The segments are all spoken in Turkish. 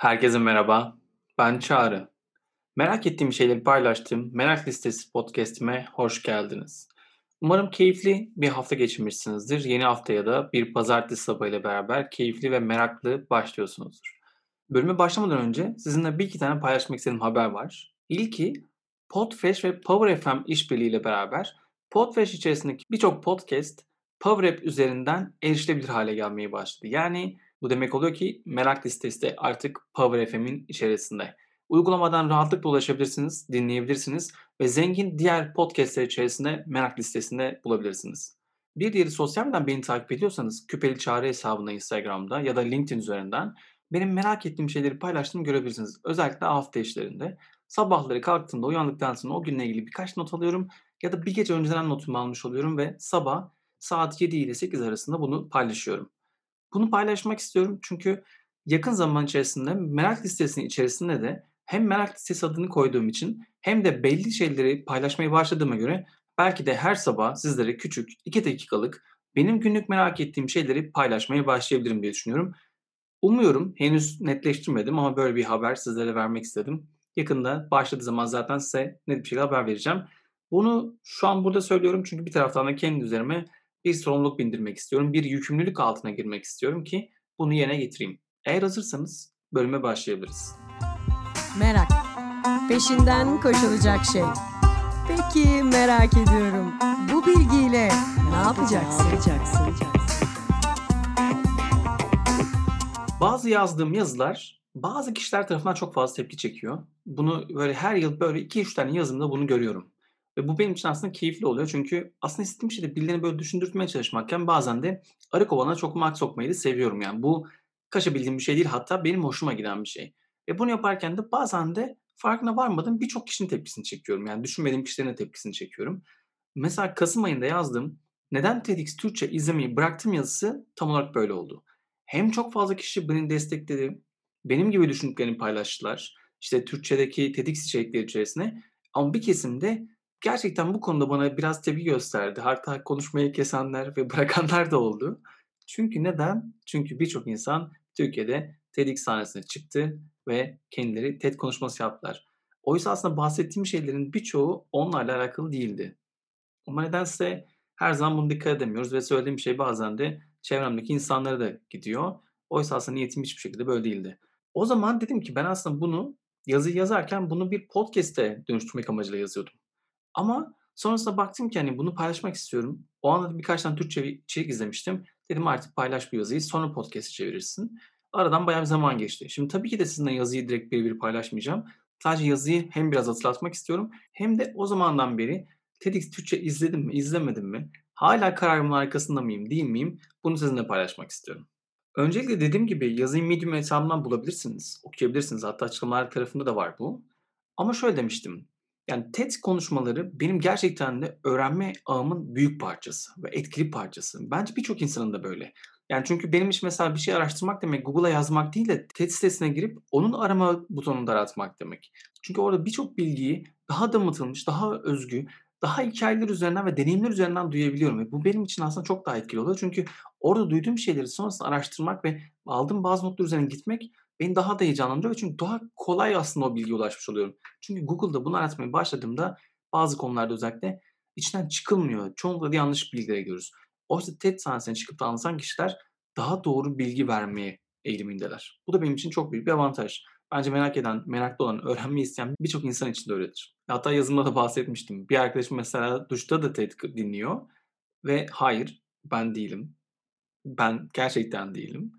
Herkese merhaba. Ben Çağrı. Merak ettiğim şeyleri paylaştığım Merak Listesi podcast'ime hoş geldiniz. Umarım keyifli bir hafta geçirmişsinizdir. Yeni haftaya da bir pazartesi sabahıyla beraber keyifli ve meraklı başlıyorsunuzdur. Bölüme başlamadan önce sizinle bir iki tane paylaşmak istediğim haber var. İlki Podfresh ve Power FM işbirliğiyle beraber Podfresh içerisindeki birçok podcast Power App üzerinden erişilebilir hale gelmeye başladı. Yani bu demek oluyor ki merak listesi de artık Power FM'in içerisinde. Uygulamadan rahatlıkla ulaşabilirsiniz, dinleyebilirsiniz ve zengin diğer podcastler içerisinde merak listesinde bulabilirsiniz. Bir diğeri sosyal medyadan beni takip ediyorsanız Küpeli Çağrı hesabında Instagram'da ya da LinkedIn üzerinden benim merak ettiğim şeyleri paylaştığımı görebilirsiniz. Özellikle hafta işlerinde. Sabahları kalktığımda uyandıktan sonra o günle ilgili birkaç not alıyorum ya da bir gece önceden notumu almış oluyorum ve sabah saat 7 ile 8 arasında bunu paylaşıyorum. Bunu paylaşmak istiyorum çünkü yakın zaman içerisinde merak listesinin içerisinde de hem merak listesi adını koyduğum için hem de belli şeyleri paylaşmaya başladığıma göre belki de her sabah sizlere küçük 2 dakikalık benim günlük merak ettiğim şeyleri paylaşmaya başlayabilirim diye düşünüyorum. Umuyorum henüz netleştirmedim ama böyle bir haber sizlere vermek istedim. Yakında başladığı zaman zaten size net bir şekilde haber vereceğim. Bunu şu an burada söylüyorum çünkü bir taraftan da kendi üzerime bir sorumluluk bindirmek istiyorum. Bir yükümlülük altına girmek istiyorum ki bunu yerine getireyim. Eğer hazırsanız bölüme başlayabiliriz. Merak. Peşinden koşulacak şey. Peki merak ediyorum. Bu bilgiyle ne yapacaksın? Ne yapacaksın? Bazı yazdığım yazılar bazı kişiler tarafından çok fazla tepki çekiyor. Bunu böyle her yıl böyle 2-3 tane yazımda bunu görüyorum. Ve bu benim için aslında keyifli oluyor. Çünkü aslında istediğim şey de birilerini böyle düşündürtmeye çalışmakken bazen de arı kovana çok mak sokmayı da seviyorum. Yani bu kaşabildiğim bir şey değil hatta benim hoşuma giden bir şey. Ve bunu yaparken de bazen de farkına varmadan birçok kişinin tepkisini çekiyorum. Yani düşünmediğim kişilerin tepkisini çekiyorum. Mesela Kasım ayında yazdım. Neden TEDx Türkçe izlemeyi bıraktım yazısı tam olarak böyle oldu. Hem çok fazla kişi beni destekledi. Benim gibi düşündüklerini paylaştılar. İşte Türkçedeki TEDx içerikleri içerisine. Ama bir kesimde gerçekten bu konuda bana biraz tepki gösterdi. Hatta konuşmayı kesenler ve bırakanlar da oldu. Çünkü neden? Çünkü birçok insan Türkiye'de TEDx sahnesine çıktı ve kendileri TED konuşması yaptılar. Oysa aslında bahsettiğim şeylerin birçoğu onlarla alakalı değildi. Ama nedense her zaman bunu dikkat edemiyoruz ve söylediğim şey bazen de çevremdeki insanlara da gidiyor. Oysa aslında niyetim hiçbir şekilde böyle değildi. O zaman dedim ki ben aslında bunu yazı yazarken bunu bir podcast'e dönüştürmek amacıyla yazıyordum. Ama sonrasında baktım ki hani bunu paylaşmak istiyorum. O anda da birkaç tane Türkçe içerik izlemiştim. Dedim artık paylaş bu yazıyı sonra podcast'e çevirirsin. Aradan bayağı bir zaman geçti. Şimdi tabii ki de sizinle yazıyı direkt birebir paylaşmayacağım. Sadece yazıyı hem biraz hatırlatmak istiyorum hem de o zamandan beri TEDx Türkçe izledim mi, izlemedim mi? Hala kararımın arkasında mıyım, değil miyim? Bunu sizinle paylaşmak istiyorum. Öncelikle dediğim gibi yazıyı Medium hesabından bulabilirsiniz, okuyabilirsiniz. Hatta açıklamalar tarafında da var bu. Ama şöyle demiştim. Yani TED konuşmaları benim gerçekten de öğrenme ağımın büyük parçası ve etkili parçası. Bence birçok insanın da böyle. Yani çünkü benim iş mesela bir şey araştırmak demek Google'a yazmak değil de TED sitesine girip onun arama butonunu daratmak demek. Çünkü orada birçok bilgiyi daha damıtılmış, daha özgü, daha hikayeler üzerinden ve deneyimler üzerinden duyabiliyorum. Ve bu benim için aslında çok daha etkili oluyor. Çünkü orada duyduğum şeyleri sonrasında araştırmak ve aldığım bazı notlar üzerine gitmek beni daha da heyecanlandırıyor. Çünkü daha kolay aslında o bilgiye ulaşmış oluyorum. Çünkü Google'da bunu aratmaya başladığımda bazı konularda özellikle içinden çıkılmıyor. Çoğunlukla da yanlış bilgilere giriyoruz. Oysa TED sahnesine çıkıp da anlatan kişiler daha doğru bilgi vermeye eğilimindeler. Bu da benim için çok büyük bir avantaj. Bence merak eden, meraklı olan, öğrenmeyi isteyen birçok insan için de öyledir. Hatta yazımda da bahsetmiştim. Bir arkadaşım mesela duşta da TED dinliyor ve hayır ben değilim. Ben gerçekten değilim.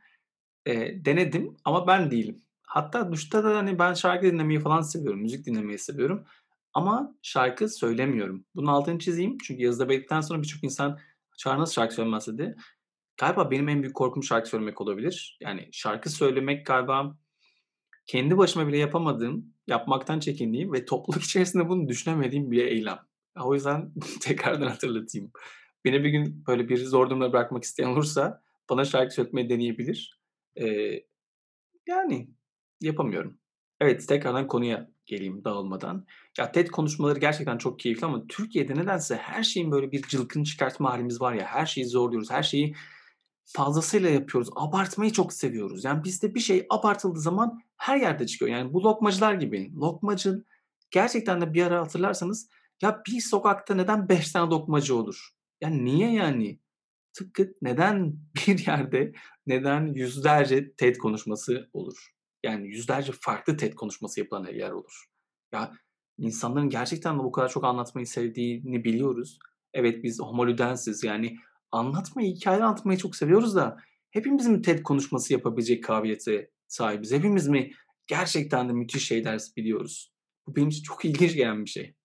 E, denedim ama ben değilim. Hatta duşta da hani ben şarkı dinlemeyi falan seviyorum. Müzik dinlemeyi seviyorum. Ama şarkı söylemiyorum. Bunun altını çizeyim. Çünkü yazıda belirttikten sonra birçok insan Çağrı nasıl şarkı söylemez dedi. Galiba benim en büyük korkum şarkı söylemek olabilir. Yani şarkı söylemek galiba kendi başıma bile yapamadığım, yapmaktan çekindiğim ve topluluk içerisinde bunu düşünemediğim bir eylem. O yüzden tekrardan hatırlatayım. Beni bir gün böyle bir zor durumda bırakmak isteyen olursa bana şarkı söyletmeyi deneyebilir. Eee, yani yapamıyorum. Evet, tekrardan konuya geleyim dağılmadan. Ya TED konuşmaları gerçekten çok keyifli ama Türkiye'de nedense her şeyin böyle bir cılkını çıkartma halimiz var ya, her şeyi zorluyoruz, her şeyi fazlasıyla yapıyoruz. Abartmayı çok seviyoruz. Yani bizde bir şey abartıldığı zaman her yerde çıkıyor. Yani bu lokmacılar gibi. Lokmacı gerçekten de bir ara hatırlarsanız ya bir sokakta neden 5 tane lokmacı olur? Yani niye yani? Tıpkı neden bir yerde neden yüzlerce TED konuşması olur? Yani yüzlerce farklı TED konuşması yapılan yer olur. Ya insanların gerçekten de bu kadar çok anlatmayı sevdiğini biliyoruz. Evet biz homo ludensiz yani anlatmayı, hikaye anlatmayı çok seviyoruz da hepimiz mi TED konuşması yapabilecek kabiliyete sahibiz? Hepimiz mi gerçekten de müthiş şeyler biliyoruz? Bu benim için çok ilginç gelen bir şey.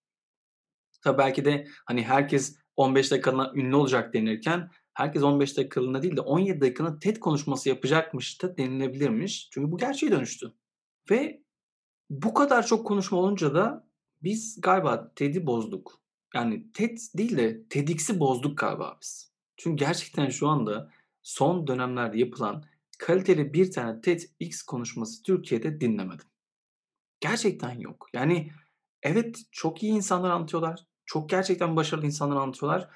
Tabii belki de hani herkes 15 dakikalığına ünlü olacak denirken herkes 15 dakikalığına değil de 17 dakikalığına TED konuşması yapacakmış da denilebilirmiş. Çünkü bu gerçeğe dönüştü. Ve bu kadar çok konuşma olunca da biz galiba TED'i bozduk. Yani TED değil de TEDx'i bozduk galiba biz. Çünkü gerçekten şu anda son dönemlerde yapılan kaliteli bir tane TEDx konuşması Türkiye'de dinlemedim. Gerçekten yok. Yani evet çok iyi insanlar anlatıyorlar. Çok gerçekten başarılı insanlar anlatıyorlar.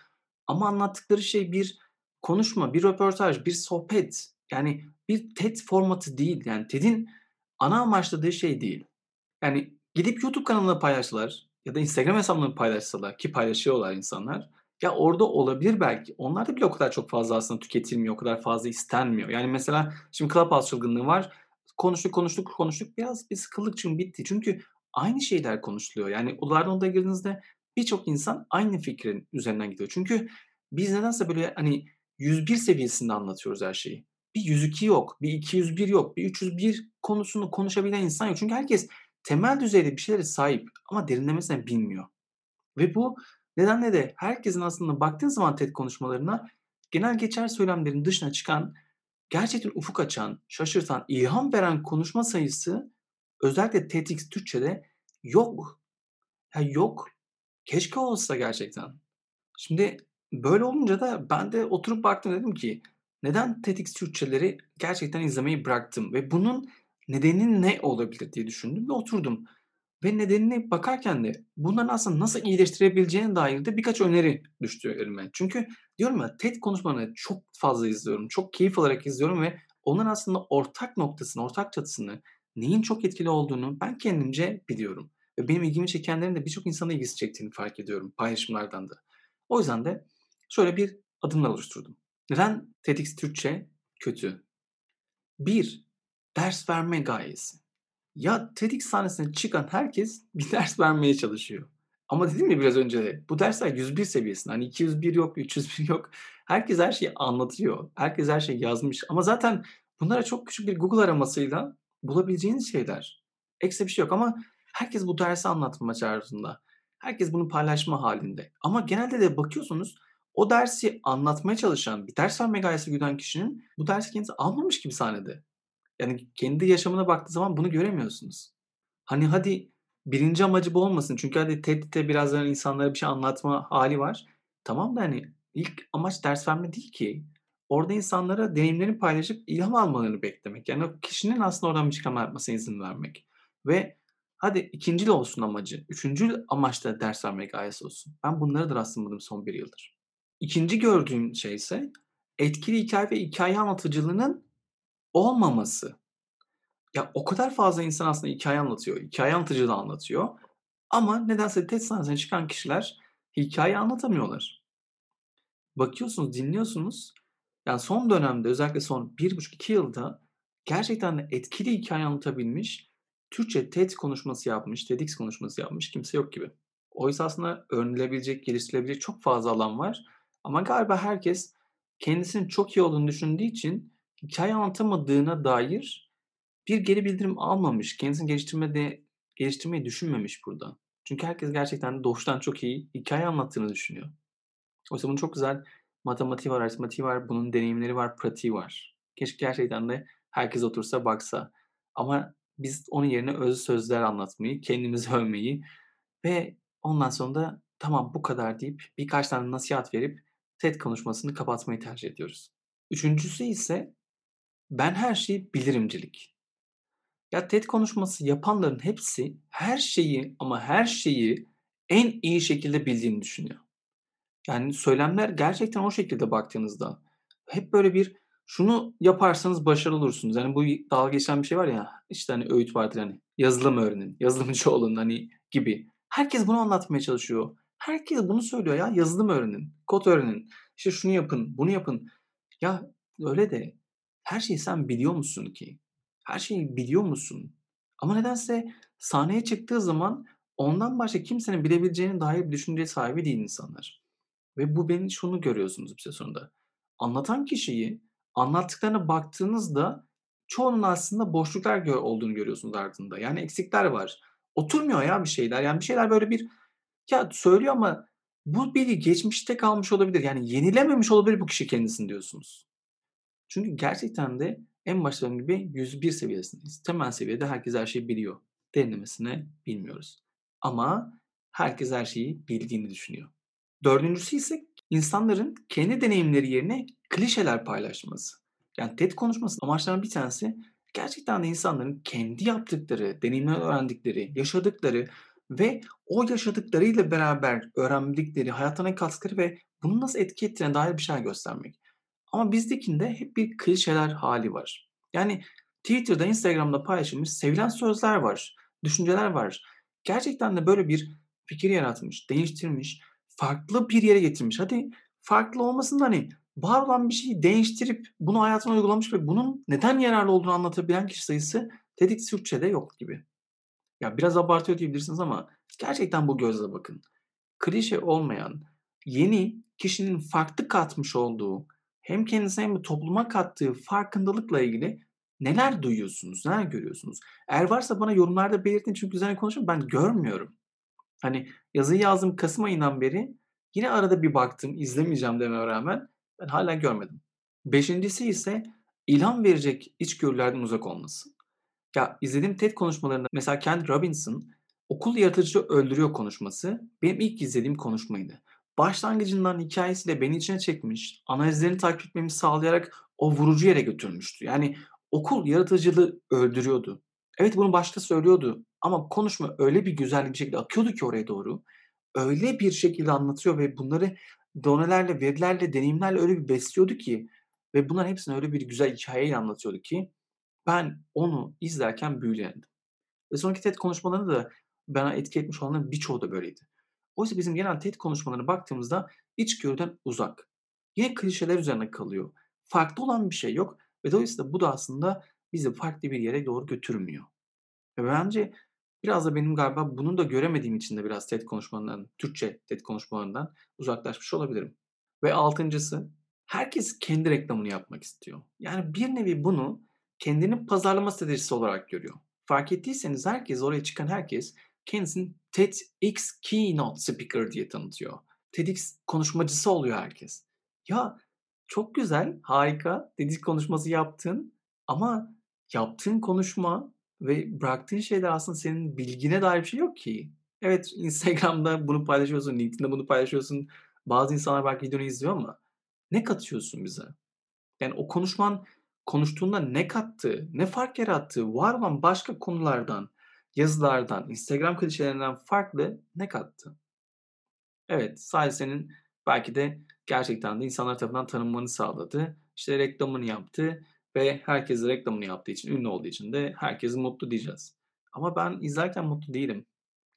Ama anlattıkları şey bir konuşma, bir röportaj, bir sohbet. Yani bir TED formatı değil. Yani TED'in ana amaçladığı şey değil. Yani gidip YouTube kanalına paylaşsalar ya da Instagram hesabını paylaşsalar ki paylaşıyorlar insanlar. Ya orada olabilir belki. Onlar da bile o kadar çok fazla aslında tüketilmiyor, o kadar fazla istenmiyor. Yani mesela şimdi Clubhouse çılgınlığı var. Konuştuk, konuştuk, konuştuk. Biraz bir sıkıldık çünkü bitti. Çünkü aynı şeyler konuşuluyor. Yani odalardan odaya girdiğinizde birçok insan aynı fikrin üzerinden gidiyor. Çünkü biz nedense böyle hani 101 seviyesinde anlatıyoruz her şeyi. Bir 102 yok, bir 201 yok, bir 301 konusunu konuşabilen insan yok. Çünkü herkes temel düzeyde bir şeylere sahip ama derinlemesine bilmiyor. Ve bu nedenle de herkesin aslında baktığın zaman TED konuşmalarına genel geçer söylemlerin dışına çıkan, gerçekten ufuk açan, şaşırtan, ilham veren konuşma sayısı özellikle TEDx Türkçe'de yok. Ya yok. Keşke olsa gerçekten. Şimdi böyle olunca da ben de oturup baktım dedim ki neden TEDx Türkçeleri gerçekten izlemeyi bıraktım ve bunun nedeni ne olabilir diye düşündüm ve oturdum. Ve nedenine bakarken de bunların aslında nasıl iyileştirebileceğine dair de birkaç öneri düştü elime. Çünkü diyorum ya TED konuşmalarını çok fazla izliyorum. Çok keyif alarak izliyorum ve onların aslında ortak noktasını, ortak çatısını, neyin çok etkili olduğunu ben kendimce biliyorum. Ve benim ilgimi çekenlerin de birçok insana ilgisi çektiğini fark ediyorum paylaşımlardan da. O yüzden de şöyle bir adımlar oluşturdum. Neden TEDx Türkçe kötü? Bir, ders verme gayesi. Ya TEDx sahnesine çıkan herkes bir ders vermeye çalışıyor. Ama dedim ya biraz önce de bu dersler 101 seviyesinde. Hani 201 yok, 301 yok. Herkes her şeyi anlatıyor. Herkes her şeyi yazmış. Ama zaten bunlara çok küçük bir Google aramasıyla bulabileceğiniz şeyler. Ekstra bir şey yok ama herkes bu dersi anlatma çağrısında. Herkes bunu paylaşma halinde. Ama genelde de bakıyorsunuz o dersi anlatmaya çalışan, bir ders verme gayesi güden kişinin bu dersi kendisi almamış gibi sahnede. Yani kendi yaşamına baktığı zaman bunu göremiyorsunuz. Hani hadi birinci amacı bu olmasın. Çünkü hadi TED'de birazdan insanlara bir şey anlatma hali var. Tamam da hani ilk amaç ders verme değil ki. Orada insanlara deneyimlerini paylaşıp ilham almalarını beklemek. Yani o kişinin aslında oradan bir çıkama yapmasına izin vermek. Ve hadi ikinci olsun amacı. Üçüncü amaç da ders verme gayesi olsun. Ben bunları da rastlamadığım son bir yıldır. İkinci gördüğüm şey ise etkili hikaye ve hikaye anlatıcılığının olmaması. Ya o kadar fazla insan aslında hikaye anlatıyor, hikaye anlatıcılığı anlatıyor ama nedense TED sahnesine çıkan kişiler hikaye anlatamıyorlar. Bakıyorsunuz, dinliyorsunuz. Yani son dönemde özellikle son 1,5-2 yılda gerçekten de etkili hikaye anlatabilmiş, Türkçe TED konuşması yapmış, TEDx konuşması yapmış kimse yok gibi. Oysa aslında öğrenilebilecek, geliştirilebilecek çok fazla alan var. Ama galiba herkes kendisinin çok iyi olduğunu düşündüğü için hikaye anlatamadığına dair bir geri bildirim almamış. Kendisini geliştirmede, geliştirmeyi düşünmemiş burada. Çünkü herkes gerçekten doğuştan çok iyi hikaye anlattığını düşünüyor. Oysa bunun çok güzel matematiği var, aritmatiği var, bunun deneyimleri var, pratiği var. Keşke gerçekten de herkes otursa baksa. Ama biz onun yerine öz sözler anlatmayı, kendimizi övmeyi ve ondan sonra da tamam bu kadar deyip birkaç tane nasihat verip TED konuşmasını kapatmayı tercih ediyoruz. Üçüncüsü ise ben her şeyi bilirimcilik. Ya TED konuşması yapanların hepsi her şeyi ama her şeyi en iyi şekilde bildiğini düşünüyor. Yani söylemler gerçekten o şekilde baktığınızda hep böyle bir Şunu yaparsanız başarılı olursunuz. Hani bu dalga geçen bir şey var ya, işte, hani, öğüt vardır, hani, yazılım öğrenin, yazılımcı olun, hani, gibi. Herkes bunu anlatmaya çalışıyor. Herkes bunu söylüyor ya, yazılım öğrenin, kod öğrenin, işte, şunu yapın, bunu yapın. Ya, öyle de her şeyi sen biliyor musun ki? Her şeyi biliyor musun? Ama nedense sahneye çıktığı zaman ondan başka kimsenin bilebileceğine dair bir düşünceye sahibi değil insanlar. Ve bu beni şunu görüyorsunuz bir sonunda. Anlatan kişiyi anlattıklarına baktığınızda çoğunun aslında boşluklar olduğunu görüyorsunuz ardında. Yani eksikler var. Oturmuyor ya bir şeyler. Yani bir şeyler böyle bir ya söylüyor ama bu bilgi geçmişte kalmış olabilir. Yani yenilememiş olabilir bu kişi kendisini diyorsunuz. Çünkü gerçekten de en başta dediğim gibi 101 seviyesindeyiz. Temel seviyede herkes her şeyi biliyor. Derinlemesine bilmiyoruz. Ama herkes her şeyi bildiğini düşünüyor. Dördüncüsü ise insanların kendi deneyimleri yerine klişeler paylaşması. Yani TED konuşmasının amaçlarından bir tanesi gerçekten de insanların kendi yaptıkları, deneyimler öğrendikleri, yaşadıkları ve o yaşadıklarıyla beraber öğrendikleri, hayatlarına kattıkları ve bunu nasıl etki ettiğine dair bir şeyler göstermek. Ama bizdekinde hep bir klişeler hali var. Yani Twitter'da, Instagram'da paylaşılmış sevilen sözler var, düşünceler var. Gerçekten de böyle bir fikir yaratmış, değiştirmiş, farklı bir yere getirmiş. Hadi farklı olmasın da hani var olan bir şeyi değiştirip bunu hayatına uygulamış ve bunun neden yararlı olduğunu anlatabilen kişi sayısı TEDx Türkçe'de yok gibi. Ya biraz abartıyor diyebilirsiniz ama gerçekten bu gözle bakın. Klişe olmayan, yeni, kişinin farklı katmış olduğu, hem kendisine hem de topluma kattığı farkındalıkla ilgili neler duyuyorsunuz, neler görüyorsunuz? Eğer varsa bana yorumlarda belirtin çünkü üzerine konuşuyorum ben görmüyorum. Hani yazıyı yazdım kasım ayından beri yine arada bir baktım izlemeyeceğim dememe rağmen ben hala görmedim. Beşincisi ise ilham verecek içgörülerden uzak olması. Ya izlediğim TED konuşmalarında mesela Ken Robinson okul yaratıcı öldürüyor konuşması benim ilk izlediğim konuşmaydı. Başlangıcından hikâyesiyle beni içine çekmiş, analizlerini takip etmemi sağlayarak o vurucu yere götürmüştü. Yani okul yaratıcılığı öldürüyordu. Evet bunu başta söylüyordu ama konuşma öyle bir güzel bir şekilde akıyordu ki oraya doğru. Öyle bir şekilde anlatıyor ve bunları donelerle, verilerle, deneyimlerle öyle bir besliyordu ki ve bunların hepsini öyle bir güzel hikayeyle anlatıyordu ki ben onu izlerken büyülendim. Ve sonraki TED konuşmalarında da bana etki etmiş olanların birçoğu da böyleydi. Oysa bizim genel TED konuşmalarına baktığımızda içgörüden uzak. Yine klişeler üzerine kalıyor. Farklı olan bir şey yok ve dolayısıyla bu da aslında bizi farklı bir yere doğru götürmüyor. Ve bence biraz da benim galiba bunu da göremediğim için de biraz TED konuşmalarından, Türkçe TED konuşmalarından uzaklaşmış olabilirim. Ve altıncısı, herkes kendi reklamını yapmak istiyor. Yani bir nevi bunu kendinin pazarlama stratejisi olarak görüyor. Fark ettiyseniz herkes, oraya çıkan herkes kendisini TEDx Keynote Speaker diye tanıtıyor. TEDx konuşmacısı oluyor herkes. Ya çok güzel, harika. TEDx konuşması yaptın ama yaptığın konuşma ve bıraktığın şeyler aslında senin bilgine dair bir şey yok ki. Evet Instagram'da bunu paylaşıyorsun, LinkedIn'de bunu paylaşıyorsun. Bazı insanlar belki videonu izliyor ama ne katıyorsun bize? Yani o konuşman konuştuğunda ne kattı, ne fark yarattı, var olan başka konulardan, yazılardan, Instagram klişelerinden farklı ne kattı? Evet, sadece senin belki de gerçekten de insanlar tarafından tanınmanı sağladı. İşte reklamını yaptı ve herkes reklamını yaptığı için, ünlü olduğu için de herkes mutlu diyeceğiz. Ama ben izlerken mutlu değilim.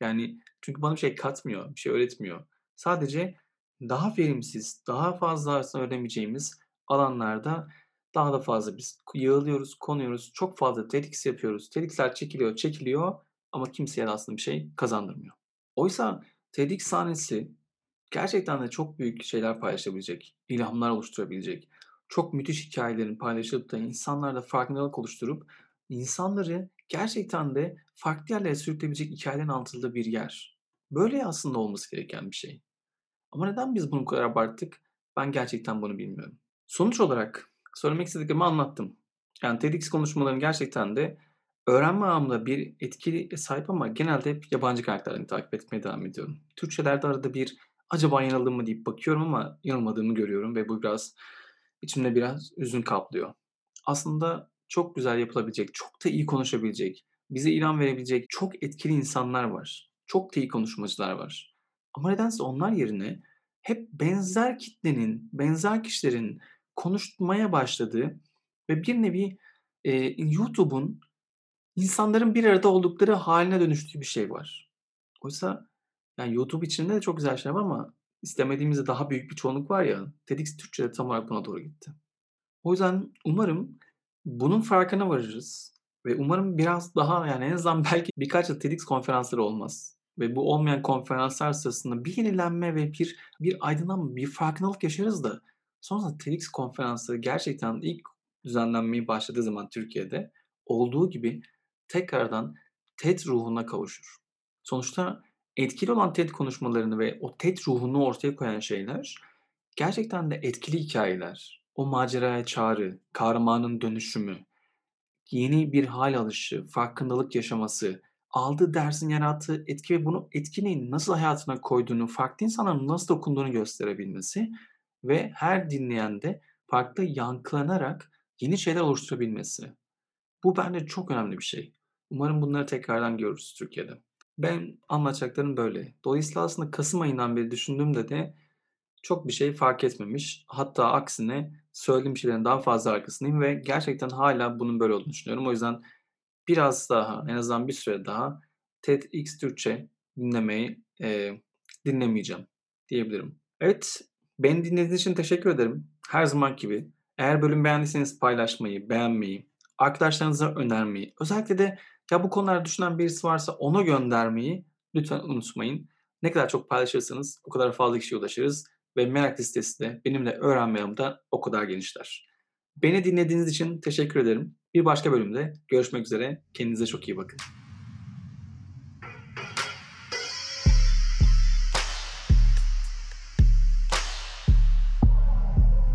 Yani çünkü bana bir şey katmıyor, bir şey öğretmiyor. Sadece daha verimsiz, daha fazla öğrenemeyeceğimiz alanlarda daha da fazla biz yığılıyoruz, konuyoruz. Çok fazla TEDx yapıyoruz. TEDx'ler çekiliyor, çekiliyor ama kimseye de aslında bir şey kazandırmıyor. Oysa TEDx sahnesi gerçekten de çok büyük şeyler paylaşabilecek, ilhamlar oluşturabilecek, çok müthiş hikayelerin paylaşılıp da insanlarla farkındalık oluşturup insanları gerçekten de farklı yerlere sürükleyebilecek hikayelerin anlatıldığı bir yer. Böyle aslında olması gereken bir şey. Ama neden biz bunu bu kadar abarttık? Ben gerçekten bunu bilmiyorum. Sonuç olarak söylemek istediklerimi anlattım. Yani TEDx konuşmalarım gerçekten de öğrenme anlamında bir etkili sahip ama genelde hep yabancı kaynaklardan takip etmeye devam ediyorum. Türkçelerde arada bir acaba yanıldım mı deyip bakıyorum ama yanılmadığımı görüyorum ve bu biraz içimde biraz üzün kaplıyor. Aslında çok güzel yapılabilecek, çok da iyi konuşabilecek, bize ilham verebilecek çok etkili insanlar var. Çok da iyi konuşmacılar var. Ama nedense onlar yerine hep benzer kitlenin, benzer kişilerin konuşmaya başladığı ve bir nevi, eee, YouTube'un insanların bir arada oldukları hâline dönüştüğü bir şey var. Oysa yani YouTube içinde de çok güzel şeyler var ama istemediğimiz de daha büyük bir çoğunluk var ya, TEDx Türkçe de tam olarak buna doğru gitti. O yüzden umarım bunun farkına varırız ve umarım biraz daha yani en azından belki birkaç yıl TEDx konferansları olmaz ve bu olmayan konferanslar sırasında bir yenilenme ve bir bir aydınlanma, bir farkındalık yaşarız da sonrasında TEDx konferansları gerçekten ilk düzenlenmeye başladığı zaman Türkiye'de olduğu gibi tekrardan TED ruhuna kavuşur. Sonuçta etkili olan TED konuşmalarını ve o TED ruhunu ortaya koyan şeyler gerçekten de etkili hikâyeler. O maceraya çağrı, kahramanın dönüşümü, yeni bir hâl alışı, farkındalık yaşaması, aldığı dersin yarattığı etki ve bunu etkinin nasıl hayatına koyduğunu, farklı insanlara nasıl dokunduğunu gösterebilmesi ve her dinleyende farklı yankılanarak yeni şeyler oluşturabilmesi. Bu bence çok önemli bir şey. Umarım bunları tekrardan görürüz Türkiye'de. Ben anlatacaklarım böyle. Dolayısıyla aslında kasım ayından beri düşündüğümde de çok bir şey fark etmemiş. Hatta aksine söylediğim şeylerin daha fazla arkasındayım ve gerçekten hâlâ bunun böyle olduğunu düşünüyorum. O yüzden biraz daha, en azından bir süre daha TEDx Türkçe dinlemeyi, eee, dinlemeyeceğim diyebilirim. Evet, beni dinlediğiniz için teşekkür ederim. Her zamanki gibi eğer bölümü beğendiyseniz paylaşmayı, beğenmeyi, arkadaşlarınıza önermeyi, özellikle de ya bu konularda düşünen birisi varsa ona göndermeyi lütfen unutmayın. Ne kadar çok paylaşırsanız o kadar fazla kişiye ulaşırız ve merak listesi de benimle öğrenme yolunda o kadar genişler. Beni dinlediğiniz için teşekkür ederim. Bir başka bölümde görüşmek üzere. Kendinize çok iyi bakın.